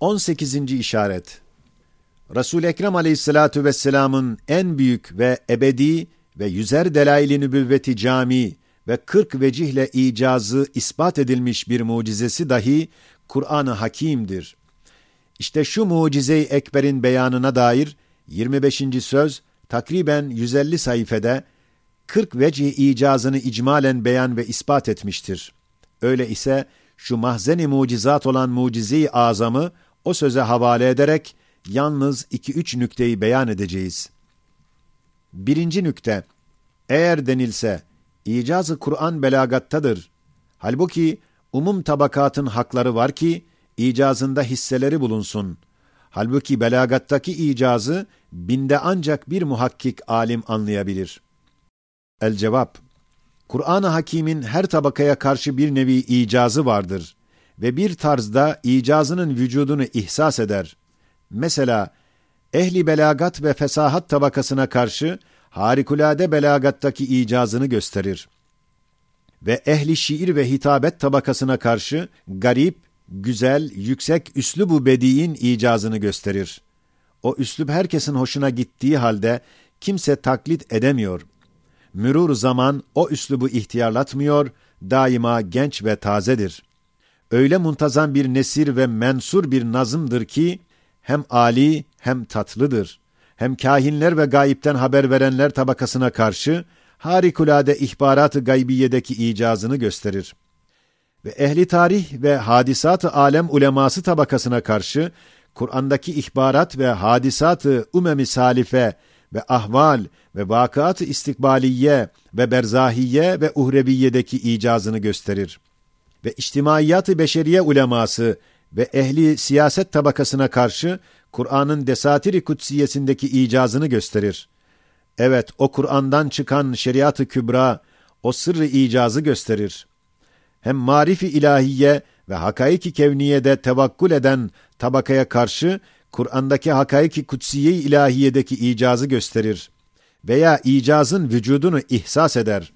18. işaret Resul-i Ekrem aleyhissalatu vesselamın en büyük ve ebedi ve yüzer delail-i nübüvveti cami ve 40 vecihle icazı ispat edilmiş bir mucizesi dahi Kur'an-ı Hakîm'dir. İşte şu mucize-i ekberin beyanına dair 25. söz takriben 150 sayfede 40 vecih icazını icmalen beyan ve ispat etmiştir. Öyle ise şu mahzeni mucizat olan mucize-i azamı o söze havale ederek yalnız iki üç nükteyi beyan edeceğiz. Birinci nükte, eğer denilse, icazı Kur'an belagattadır. Halbuki umum tabakatın hakları var ki, icazında hisseleri bulunsun. Halbuki belagattaki icazı, binde ancak bir muhakkik alim anlayabilir. El cevap, Kur'an-ı Hakîm'in her tabakaya karşı bir nevi icazı vardır ve bir tarzda icazının vücudunu ihsas eder. Mesela ehli belagat ve fesahat tabakasına karşı harikulade belagattaki icazını gösterir. Ve ehli şiir ve hitabet tabakasına karşı garip, güzel, yüksek üslubu bediğin icazını gösterir. O üslub herkesin hoşuna gittiği halde kimse taklit edemiyor. Mürur zaman o üslubu ihtiyarlatmıyor, daima genç ve tazedir. Öyle muntazam bir nesir ve mensur bir nazımdır ki, hem ali hem tatlıdır. Hem kahinler ve gayipten haber verenler tabakasına karşı harikulade ihbarat-ı gaybiyedeki icazını gösterir. Ve ehli tarih ve hadisat-ı alem uleması tabakasına karşı Kur'an'daki ihbarat ve hadisat-ı umem-i salife ve ahval ve vakıat-ı istikbaliye ve berzahiye ve uhreviyedeki icazını gösterir. Ve içtimaiyat-ı beşeriye uleması ve ehli siyaset tabakasına karşı Kur'an'ın desatiri kutsiyesindeki icazını gösterir. Evet, o Kur'an'dan çıkan şeriat-ı kübra, o sırrı icazı gösterir. Hem marifi ilahiye ve hakaiki kevniyede tevakkul eden tabakaya karşı Kur'an'daki hakaiki kutsiye ilahiyedeki icazı gösterir veya icazın vücudunu ihsas eder.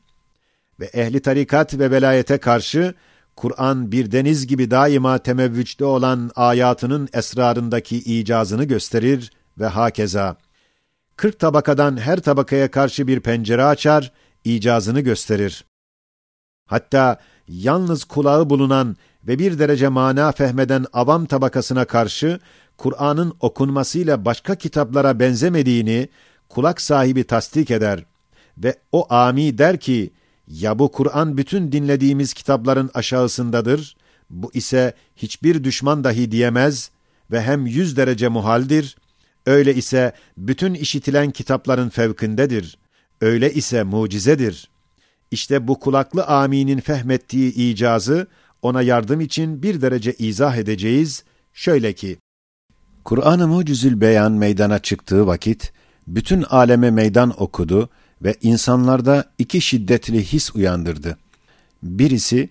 Ve ehli tarikat ve velayete karşı Kur'an bir deniz gibi daima temevvüçte olan ayatının esrarındaki icazını gösterir ve hakeza. Kırk tabakadan her tabakaya karşı bir pencere açar, icazını gösterir. Hatta yalnız kulağı bulunan ve bir derece mana fehmeden avam tabakasına karşı Kur'an'ın okunmasıyla başka kitaplara benzemediğini kulak sahibi tasdik eder ve o ami der ki ya bu Kur'an bütün dinlediğimiz kitapların aşağısındadır, bu ise hiçbir düşman dahi diyemez ve hem yüz derece muhaldir, öyle ise bütün işitilen kitapların fevkindedir, öyle ise mucizedir. İşte bu kulaklı aminin fehmettiği icazı ona yardım için bir derece izah edeceğiz. Şöyle ki, Kur'an-ı Mucizül Beyan meydana çıktığı vakit, bütün aleme meydan okudu ve insanlarda iki şiddetli his uyandırdı. Birisi,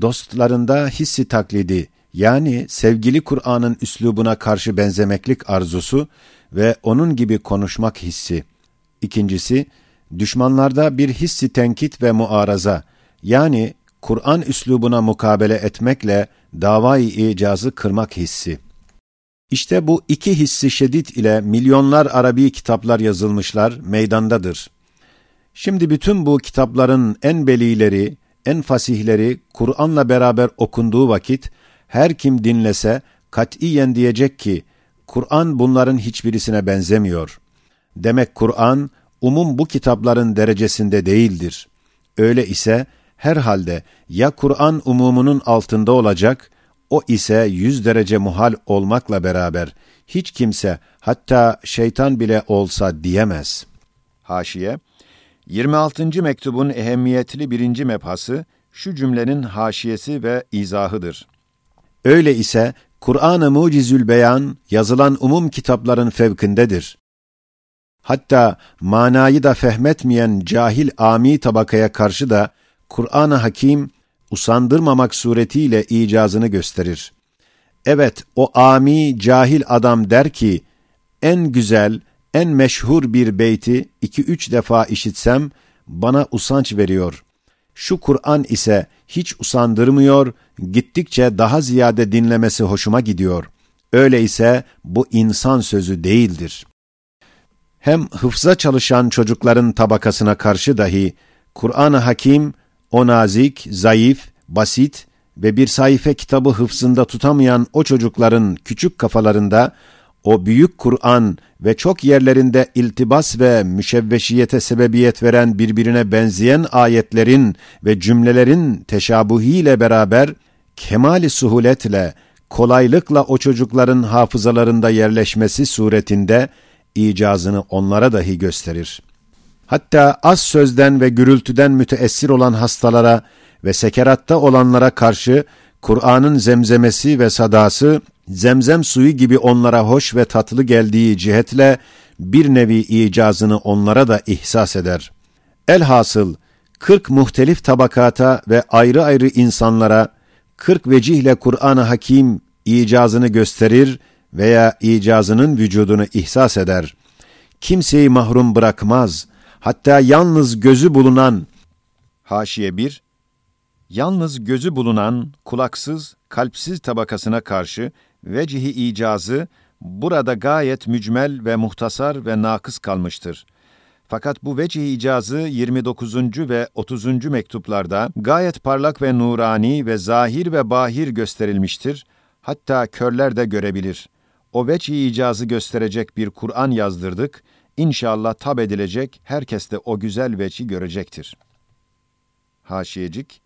dostlarında hissi taklidi, yani sevgili Kur'an'ın üslubuna karşı benzemeklik arzusu ve onun gibi konuşmak hissi. İkincisi, düşmanlarda bir hissi tenkit ve muaraza, yani Kur'an üslubuna mukabele etmekle davayı icazı kırmak hissi. İşte bu iki hissi şedid ile milyonlar Arabi kitaplar yazılmışlar, meydandadır. Şimdi bütün bu kitapların en belileri, en fasihleri Kur'an'la beraber okunduğu vakit her kim dinlese katiyen diyecek ki Kur'an bunların hiçbirisine benzemiyor. Demek Kur'an umum bu kitapların derecesinde değildir. Öyle ise herhalde ya Kur'an umumunun altında olacak, o ise yüz derece muhal olmakla beraber hiç kimse hatta şeytan bile olsa diyemez. Haşiye 26. mektubun ehemmiyetli birinci mebhası şu cümlenin haşiyesi ve izahıdır. Öyle ise Kur'an-ı Mucizül Beyan yazılan umum kitapların fevkindedir. Hatta manayı da fehmetmeyen cahil ami tabakaya karşı da Kur'an-ı Hakim usandırmamak suretiyle icazını gösterir. Evet, o ami cahil adam der ki, en güzel, en meşhur bir beyti iki üç defa işitsem bana usanç veriyor. Şu Kur'an ise hiç usandırmıyor, gittikçe daha ziyade dinlemesi hoşuma gidiyor. Öyleyse bu insan sözü değildir. Hem hıfza çalışan çocukların tabakasına karşı dahi Kur'an-ı Hakim o nazik, zayıf, basit ve bir sayfa kitabı hıfzında tutamayan o çocukların küçük kafalarında o büyük Kur'an ve çok yerlerinde iltibas ve müşevveşiyete sebebiyet veren birbirine benzeyen ayetlerin ve cümlelerin teşabuhiyle beraber kemali suhuletle, kolaylıkla o çocukların hafızalarında yerleşmesi suretinde icazını onlara dahi gösterir. Hatta az sözden ve gürültüden müteessir olan hastalara ve sekeratta olanlara karşı Kur'an'ın zemzemesi ve sadası zemzem suyu gibi onlara hoş ve tatlı geldiği cihetle bir nevi icazını onlara da ihsas eder. Elhasıl kırk muhtelif tabakata ve ayrı ayrı insanlara kırk vecihle Kur'an-ı Hakim icazını gösterir veya icazının vücudunu ihsas eder. Kimseyi mahrum bırakmaz. Hatta yalnız gözü bulunan Haşiye 1 Yalnız gözü bulunan kulaksız, kalpsiz tabakasına karşı vecihi icazı burada gayet mücmel ve muhtasar ve nakıs kalmıştır. Fakat bu vecih icazı 29. ve 30. mektuplarda gayet parlak ve nurani ve zahir ve bahir gösterilmiştir. Hatta körler de görebilir. O vecih icazı gösterecek bir Kur'an yazdırdık. İnşallah tab edilecek, herkes de o güzel veci görecektir. Haşiyecik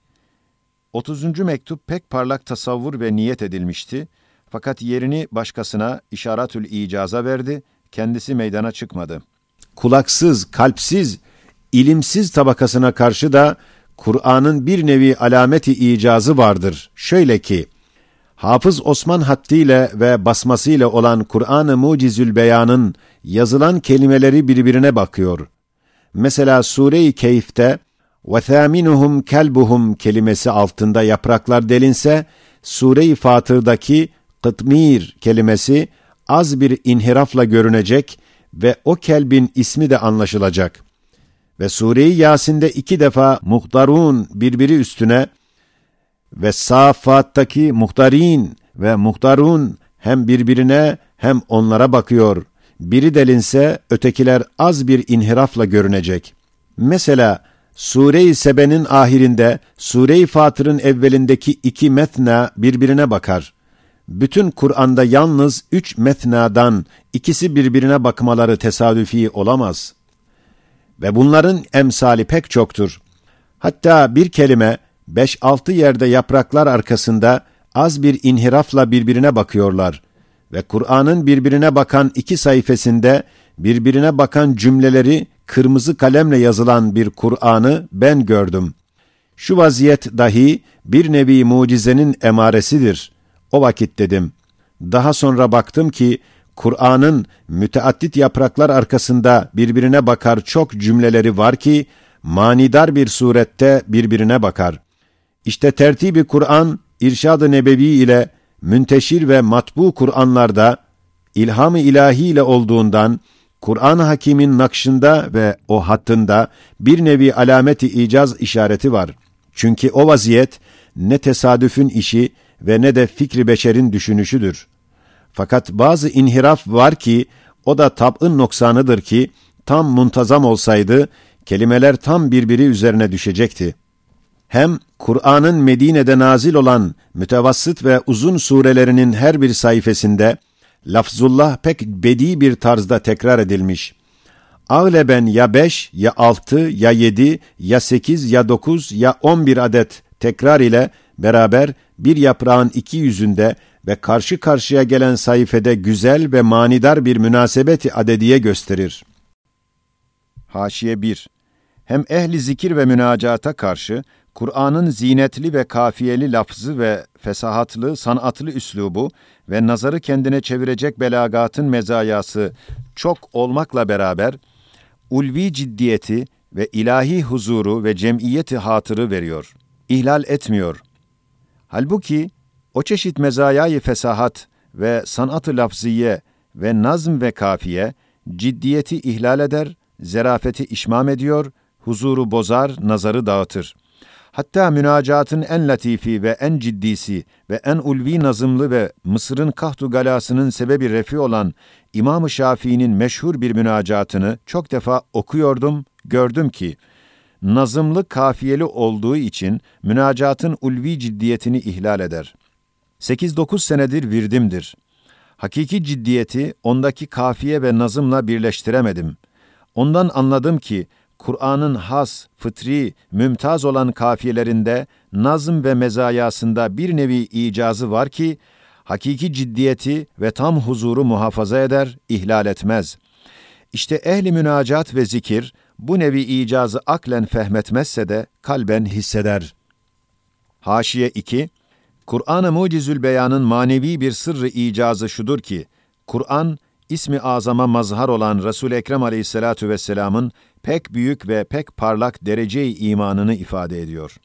30. mektup pek parlak tasavvur ve niyet edilmişti. Fakat yerini başkasına işaretül icaza verdi, kendisi meydana çıkmadı. Kulaksız, kalpsiz, ilimsiz tabakasına karşı da Kur'an'ın bir nevi alameti icazı vardır. Şöyle ki, Hafız Osman haddiyle ve basmasıyla olan Kur'an-ı Mucizül Beyan'ın yazılan kelimeleri birbirine bakıyor. Mesela Sure-i Keyif'te وَثَامِنُهُمْ kelbuhum kelimesi altında yapraklar delinse, Sure-i Fatır'daki kıtmir kelimesi az bir inhirafla görünecek ve o kelbin ismi de anlaşılacak. Ve Sure-i Yasin'de iki defa muhtarun birbiri üstüne ve Safat'taki muhtarin ve muhtarun hem birbirine hem onlara bakıyor. Biri delinse ötekiler az bir inhirafla görünecek. Mesela Sure-i Sebe'nin ahirinde, Sure-i Fatır'ın evvelindeki iki metna birbirine bakar. Bütün Kur'an'da yalnız üç metnadan ikisi birbirine bakmaları tesadüfi olamaz. Ve bunların emsali pek çoktur. Hatta bir kelime, beş altı yerde yapraklar arkasında az bir inhirafla birbirine bakıyorlar. Ve Kur'an'ın birbirine bakan iki sayfasında birbirine bakan cümleleri kırmızı kalemle yazılan bir Kur'an'ı ben gördüm. Şu vaziyet dahi bir nevi mucizenin emaresidir. O vakit dedim. Daha sonra baktım ki Kur'an'ın müteaddit yapraklar arkasında birbirine bakar çok cümleleri var ki manidar bir surette birbirine bakar. İşte tertibi Kur'an irşad-ı nebevi ile münteşir ve matbu Kur'anlarda ilham-ı ilahi ile olduğundan Kur'an-ı Hakîm'in nakşında ve o hattında bir nevi alameti icaz işareti var. Çünkü o vaziyet ne tesadüfün işi ve ne de fikri beşerin düşünüşüdür. Fakat bazı inhiraf var ki o da tab'ın noksanıdır ki tam muntazam olsaydı kelimeler tam birbiri üzerine düşecekti. Hem Kur'an'ın Medine'de nazil olan mütevassıt ve uzun surelerinin her bir sayfasında lafzullah pek bedi bir tarzda tekrar edilmiş. Ağleben ya beş, ya altı, ya yedi, ya sekiz, ya dokuz, ya on bir adet tekrar ile beraber bir yaprağın iki yüzünde ve karşı karşıya gelen sayfede güzel ve manidar bir münasebeti adediye gösterir. Haşiye 1 Hem ehli zikir ve münacata karşı Kur'an'ın zinetli ve kafiyeli lafzı ve fesahatlı, sanatlı üslubu ve nazarı kendine çevirecek belagatın mezayası çok olmakla beraber, ulvi ciddiyeti ve ilahi huzuru ve cemiyeti hatırı veriyor. İhlal etmiyor. Halbuki o çeşit mezayayı fesahat ve sanat-ı lafziye ve nazm ve kafiye ciddiyeti ihlal eder, zerafeti işmam ediyor, huzuru bozar, nazarı dağıtır. Hatta münacatın en latifi ve en ciddisi ve en ulvi nazımlı ve Mısır'ın kahtu galasının sebebi refi olan İmam-ı Şafii'nin meşhur bir münacatını çok defa okuyordum, gördüm ki, nazımlı kafiyeli olduğu için münacatın ulvi ciddiyetini ihlal eder. 8-9 senedir virdimdir. Hakiki ciddiyeti ondaki kafiye ve nazımla birleştiremedim. Ondan anladım ki Kur'an'ın has, fıtri, mümtaz olan kafiyelerinde nazım ve mezayasında bir nevi icazı var ki hakiki ciddiyeti ve tam huzuru muhafaza eder, ihlal etmez. İşte ehli münacat ve zikir bu nevi icazı aklen fehmetmezse de kalben hisseder. Haşiye 2 Kur'an-ı Mucizül Beyan'ın manevi bir sırrı icazı şudur ki, Kur'an, ismi azama mazhar olan Resul Ekrem Aleyhissalatu vesselam'ın pek büyük ve pek parlak derece-i imanını ifade ediyor.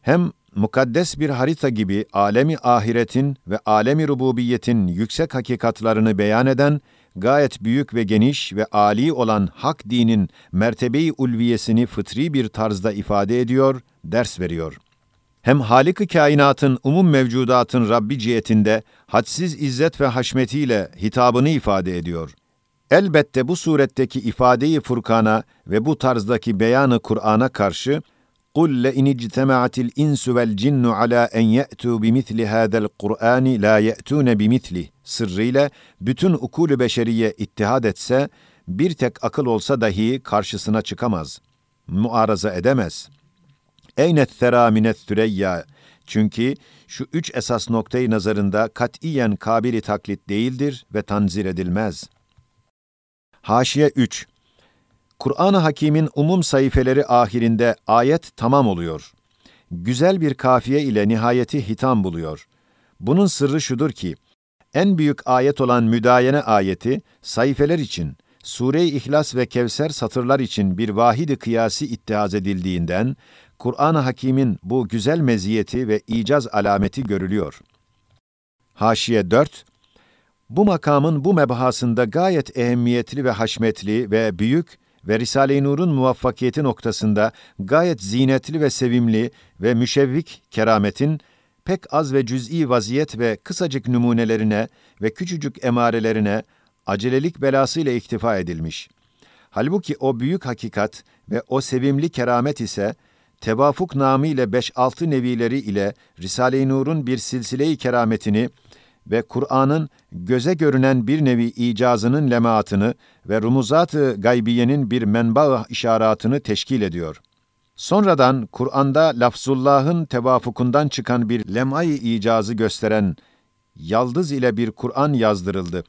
Hem mukaddes bir harita gibi alemi ahiretin ve alemi rububiyetin yüksek hakikatlarını beyan eden gayet büyük ve geniş ve âli olan hak dinin mertebeyi ulviyesini fıtri bir tarzda ifade ediyor, ders veriyor. Hem Halik-i kainatın umum mevcudatın Rabbi cihetinde hadsiz izzet ve haşmetiyle hitabını ifade ediyor. Elbette bu suretteki ifadeyi Furkan'a ve bu tarzdaki beyanı Kur'an'a karşı قُلْ لَاِنِ اجْتَمَعَتِ الْاِنْسُ وَالْجِنُّ عَلَى اَنْ يَأْتُوا بِمِثْلِ هَذَا الْقُرْآنِ لَا يَأْتُونَ بِمِثْلِهِ sırrıyla bütün ukulü beşeriye ittihad etse, bir tek akıl olsa dahi karşısına çıkamaz. Muaraza edemez. Eynet thera minet süreyya. Çünkü şu üç esas noktayı nazarında katiyen kabili taklit değildir ve tanzir edilmez. Haşiye 3 Kur'an-ı Hakîm'in umum sayfeleri ahirinde ayet tamam oluyor. Güzel bir kafiye ile nihayeti hitam buluyor. Bunun sırrı şudur ki, en büyük ayet olan müdayene ayeti, sayfeler için, Sure-i İhlas ve Kevser satırlar için bir vahidi kıyasi ittihaz edildiğinden, Kur'an-ı Hakîm'in bu güzel meziyeti ve icaz alameti görülüyor. Haşiye 4 Bu makamın bu mebahasında gayet ehemmiyetli ve haşmetli ve büyük ve Risale-i Nur'un muvaffakiyeti noktasında gayet zinetli ve sevimli ve müşevvik kerametin pek az ve cüz'i vaziyet ve kısacık numunelerine ve küçücük emarelerine acelelik belasıyla iktifa edilmiş. Halbuki o büyük hakikat ve o sevimli keramet ise tevafuk namı ile 5-6 nevileri ile Risale-i Nur'un bir silsile-i kerametini ve Kur'an'ın göze görünen bir nevi icazının lemaatını ve rumuzat-ı gaybiyenin bir menba işaratını teşkil ediyor. Sonradan Kur'an'da lafzullahın tevafukundan çıkan bir lemay icazı gösteren yaldız ile bir Kur'an yazdırıldı.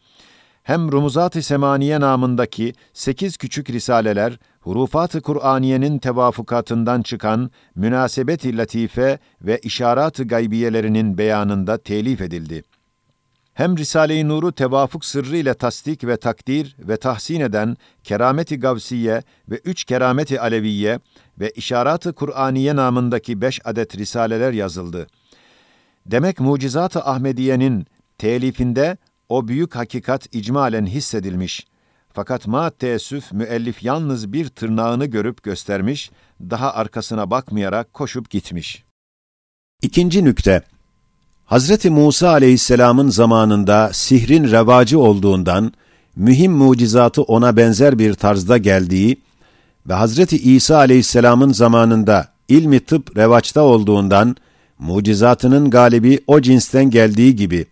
Hem Rumuzat-ı Semaniye namındaki sekiz küçük risaleler, hurufat-ı Kur'aniyenin tevafukatından çıkan münasebet-i latife ve işarat-ı gaybiyelerinin beyanında telif edildi hem Risale-i Nur'u tevafuk sırrı ile tasdik ve takdir ve tahsin eden Kerameti Gavsiye ve üç Kerameti Aleviye ve İşarat-ı Kur'aniye namındaki beş adet risaleler yazıldı. Demek Mucizat-ı Ahmediye'nin telifinde o büyük hakikat icmalen hissedilmiş. Fakat ma teessüf müellif yalnız bir tırnağını görüp göstermiş, daha arkasına bakmayarak koşup gitmiş. İkinci nükte Hazreti Musa aleyhisselamın zamanında sihrin revacı olduğundan, mühim mucizatı ona benzer bir tarzda geldiği ve Hazreti İsa aleyhisselamın zamanında ilmi tıp revaçta olduğundan, mucizatının galibi o cinsten geldiği gibi,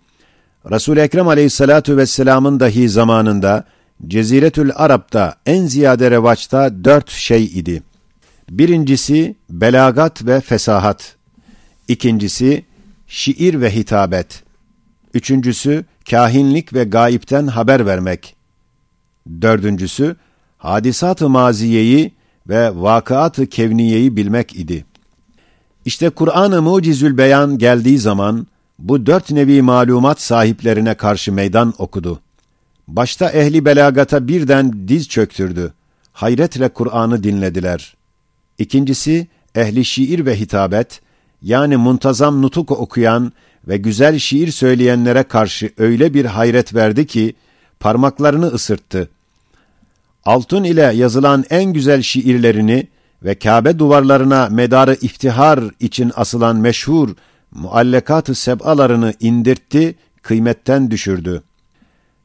resul Ekrem aleyhissalatu vesselamın dahi zamanında, Ceziretül Arap'ta en ziyade revaçta dört şey idi. Birincisi, belagat ve fesahat. İkincisi, şiir ve hitabet. Üçüncüsü, kahinlik ve gayipten haber vermek. Dördüncüsü, hadisat-ı maziyeyi ve vakıat-ı kevniyeyi bilmek idi. İşte Kur'an-ı Mucizül Beyan geldiği zaman, bu dört nevi malumat sahiplerine karşı meydan okudu. Başta ehli belagata birden diz çöktürdü. Hayretle Kur'an'ı dinlediler. İkincisi, ehli şiir ve hitabet, yani muntazam nutuk okuyan ve güzel şiir söyleyenlere karşı öyle bir hayret verdi ki parmaklarını ısırttı. Altın ile yazılan en güzel şiirlerini ve Kabe duvarlarına medarı iftihar için asılan meşhur muallekat-ı seb'alarını indirtti, kıymetten düşürdü.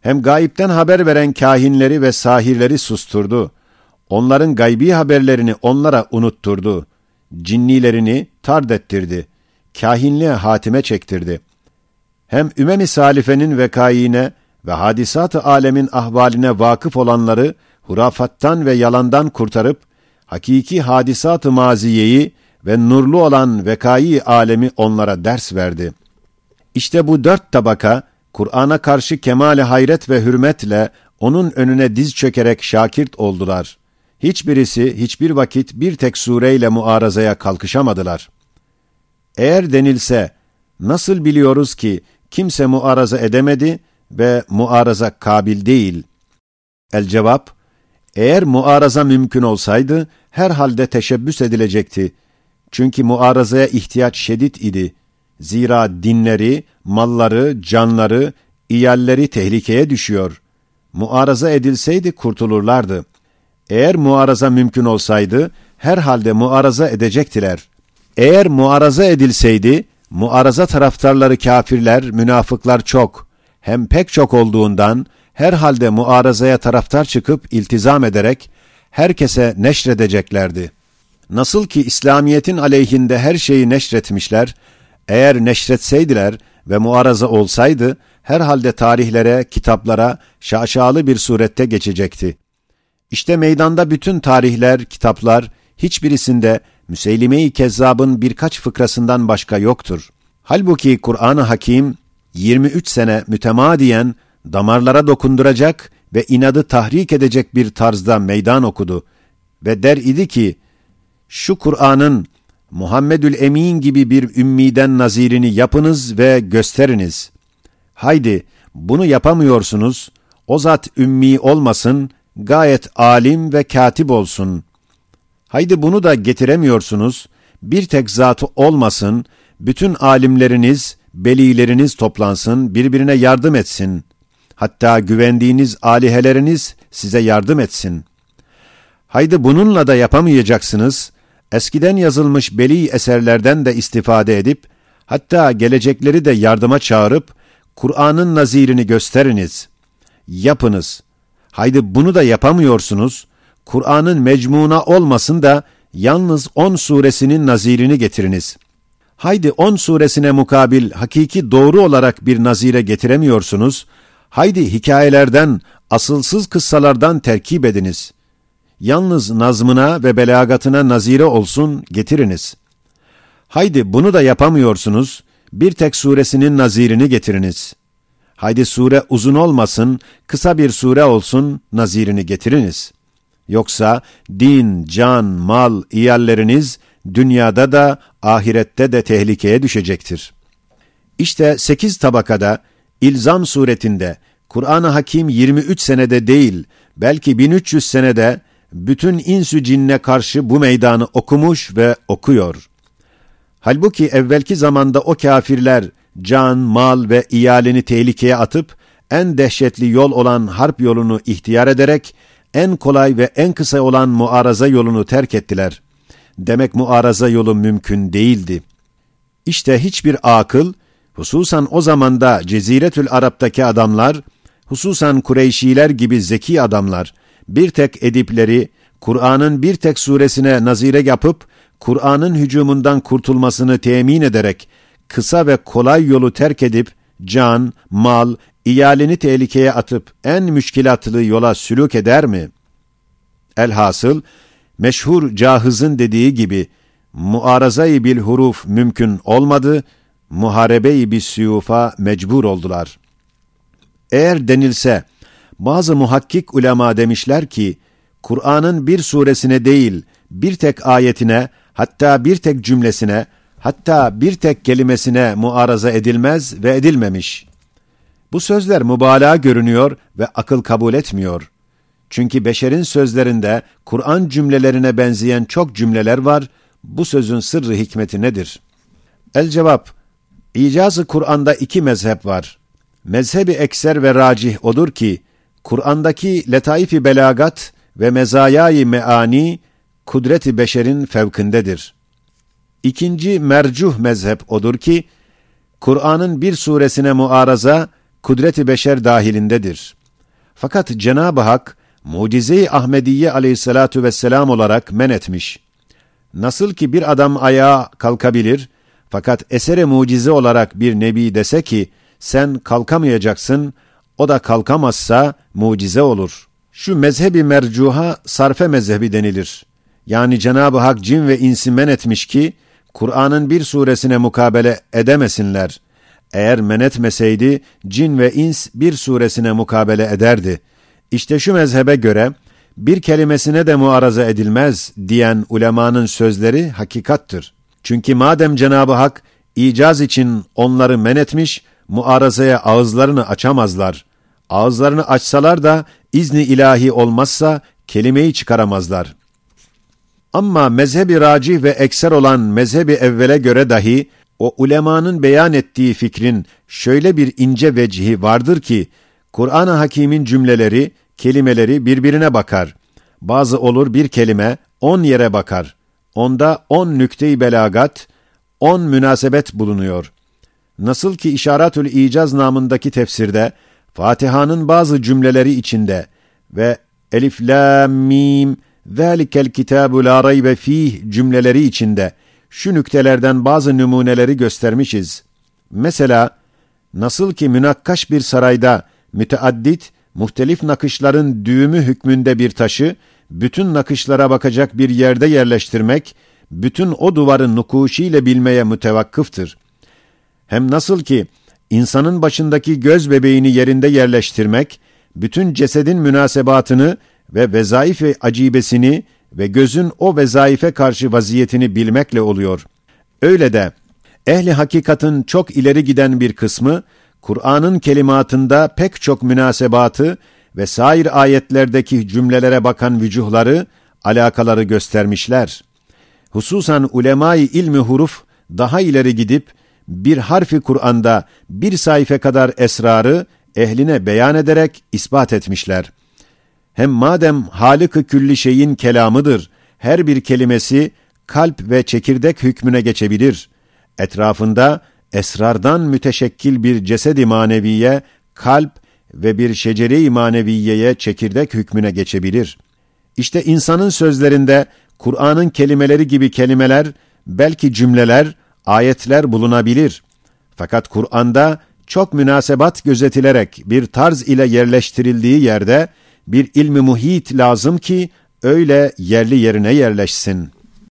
Hem gayipten haber veren kahinleri ve sahirleri susturdu. Onların gaybi haberlerini onlara unutturdu. Cinnilerini tard ettirdi. Kahinliğe hatime çektirdi. Hem ümem-i salifenin vekaine ve hadisat-ı alemin ahvaline vakıf olanları hurafattan ve yalandan kurtarıp, hakiki hadisat-ı maziyeyi ve nurlu olan vekai alemi onlara ders verdi. İşte bu dört tabaka, Kur'an'a karşı kemale hayret ve hürmetle onun önüne diz çökerek şakirt oldular. Hiçbirisi hiçbir vakit bir tek sureyle muarazaya kalkışamadılar. Eğer denilse, nasıl biliyoruz ki kimse muaraza edemedi ve muaraza kabil değil? El cevap, eğer muaraza mümkün olsaydı, herhalde teşebbüs edilecekti. Çünkü muarazaya ihtiyaç şiddet idi. Zira dinleri, malları, canları, iyalleri tehlikeye düşüyor. Muaraza edilseydi kurtulurlardı. Eğer muaraza mümkün olsaydı, herhalde muaraza edecektiler. Eğer muaraza edilseydi, muaraza taraftarları kafirler, münafıklar çok, hem pek çok olduğundan, herhalde muarazaya taraftar çıkıp iltizam ederek, herkese neşredeceklerdi. Nasıl ki İslamiyet'in aleyhinde her şeyi neşretmişler, eğer neşretseydiler ve muaraza olsaydı, herhalde tarihlere, kitaplara şaşalı bir surette geçecekti. İşte meydanda bütün tarihler, kitaplar, hiçbirisinde Müseylime-i Kezzab'ın birkaç fıkrasından başka yoktur. Halbuki Kur'an-ı Hakim 23 sene mütemadiyen damarlara dokunduracak ve inadı tahrik edecek bir tarzda meydan okudu ve der idi ki, şu Kur'an'ın Muhammedül Emin gibi bir ümmiden nazirini yapınız ve gösteriniz. Haydi bunu yapamıyorsunuz, o zat ümmi olmasın, gayet alim ve katip olsun. Haydi bunu da getiremiyorsunuz, bir tek zatı olmasın, bütün alimleriniz, belileriniz toplansın, birbirine yardım etsin. Hatta güvendiğiniz aliheleriniz size yardım etsin. Haydi bununla da yapamayacaksınız, eskiden yazılmış beli eserlerden de istifade edip, hatta gelecekleri de yardıma çağırıp, Kur'an'ın nazirini gösteriniz. Yapınız. Haydi bunu da yapamıyorsunuz. Kur'an'ın mecmuna olmasın da yalnız on suresinin nazirini getiriniz. Haydi on suresine mukabil hakiki doğru olarak bir nazire getiremiyorsunuz. Haydi hikayelerden, asılsız kıssalardan terkip ediniz. Yalnız nazmına ve belagatına nazire olsun getiriniz. Haydi bunu da yapamıyorsunuz. Bir tek suresinin nazirini getiriniz. Haydi sure uzun olmasın, kısa bir sure olsun, nazirini getiriniz. Yoksa din, can, mal, iyalleriniz dünyada da ahirette de tehlikeye düşecektir. İşte sekiz tabakada, ilzam suretinde, Kur'an-ı Hakim 23 senede değil, belki 1300 senede bütün insü cinne karşı bu meydanı okumuş ve okuyor. Halbuki evvelki zamanda o kafirler can, mal ve iyalini tehlikeye atıp en dehşetli yol olan harp yolunu ihtiyar ederek en kolay ve en kısa olan muaraza yolunu terk ettiler. Demek muaraza yolu mümkün değildi. İşte hiçbir akıl, hususan o zamanda Ceziretül Arap'taki adamlar, hususan Kureyşiler gibi zeki adamlar, bir tek edipleri, Kur'an'ın bir tek suresine nazire yapıp, Kur'an'ın hücumundan kurtulmasını temin ederek, kısa ve kolay yolu terk edip, can, mal, iyalini tehlikeye atıp en müşkilatlı yola sülük eder mi? Elhasıl, meşhur Cahız'ın dediği gibi, muarazayı bil huruf mümkün olmadı, muharebeyi bir suyufa mecbur oldular. Eğer denilse, bazı muhakkik ulema demişler ki, Kur'an'ın bir suresine değil, bir tek ayetine, hatta bir tek cümlesine, hatta bir tek kelimesine muaraza edilmez ve edilmemiş. Bu sözler mübalağa görünüyor ve akıl kabul etmiyor. Çünkü beşerin sözlerinde Kur'an cümlelerine benzeyen çok cümleler var. Bu sözün sırrı hikmeti nedir? El cevap, İcazı Kur'an'da iki mezhep var. Mezhebi ekser ve racih odur ki, Kur'an'daki letaifi belagat ve mezayayı meani, kudreti beşerin fevkindedir. İkinci mercuh mezhep odur ki, Kur'an'ın bir suresine muaraza, kudreti beşer dahilindedir. Fakat Cenab-ı Hak, mucize-i Ahmediye aleyhissalatu vesselam olarak men etmiş. Nasıl ki bir adam ayağa kalkabilir, fakat esere mucize olarak bir nebi dese ki, sen kalkamayacaksın, o da kalkamazsa mucize olur. Şu mezhebi mercuha sarfe mezhebi denilir. Yani Cenab-ı Hak cin ve insi men etmiş ki, Kur'an'ın bir suresine mukabele edemesinler. Eğer men etmeseydi, cin ve ins bir suresine mukabele ederdi. İşte şu mezhebe göre, bir kelimesine de muaraza edilmez diyen ulemanın sözleri hakikattır. Çünkü madem Cenab-ı Hak icaz için onları men etmiş, muarazaya ağızlarını açamazlar. Ağızlarını açsalar da izni ilahi olmazsa kelimeyi çıkaramazlar. Ama mezhebi racih ve ekser olan mezhebi evvele göre dahi o ulemanın beyan ettiği fikrin şöyle bir ince vecihi vardır ki Kur'an-ı Hakîm'in cümleleri, kelimeleri birbirine bakar. Bazı olur bir kelime on yere bakar. Onda on nükte-i belagat, on münasebet bulunuyor. Nasıl ki İşaratül İcaz namındaki tefsirde Fatiha'nın bazı cümleleri içinde ve Elif la mim zalikel kitabu la raybe fih cümleleri içinde şu nüktelerden bazı numuneleri göstermişiz. Mesela nasıl ki münakkaş bir sarayda müteaddit muhtelif nakışların düğümü hükmünde bir taşı bütün nakışlara bakacak bir yerde yerleştirmek bütün o duvarın nukuşiyle bilmeye mütevakkıftır. Hem nasıl ki insanın başındaki göz bebeğini yerinde yerleştirmek, bütün cesedin münasebatını ve vezaif ve acibesini ve gözün o vezaife karşı vaziyetini bilmekle oluyor. Öyle de ehli hakikatın çok ileri giden bir kısmı, Kur'an'ın kelimatında pek çok münasebatı ve sair ayetlerdeki cümlelere bakan vücuhları, alakaları göstermişler. Hususan ulemai ilmi huruf daha ileri gidip, bir harfi Kur'an'da bir sayfa kadar esrarı ehline beyan ederek ispat etmişler. Hem madem Halık-ı külli şeyin kelamıdır, her bir kelimesi kalp ve çekirdek hükmüne geçebilir. Etrafında esrardan müteşekkil bir cesedi maneviye, kalp ve bir şecere-i maneviyeye çekirdek hükmüne geçebilir. İşte insanın sözlerinde Kur'an'ın kelimeleri gibi kelimeler, belki cümleler, ayetler bulunabilir. Fakat Kur'an'da çok münasebat gözetilerek bir tarz ile yerleştirildiği yerde bir ilmi muhit lazım ki öyle yerli yerine yerleşsin.''